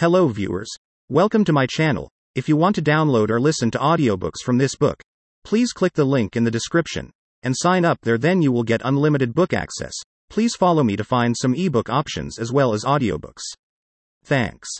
Hello, viewers. Welcome to my channel. If you want to download or listen to audiobooks from this book, please click the link in the description and sign up there, then you will get unlimited book access. Please follow me to find some ebook options as well as audiobooks. Thanks.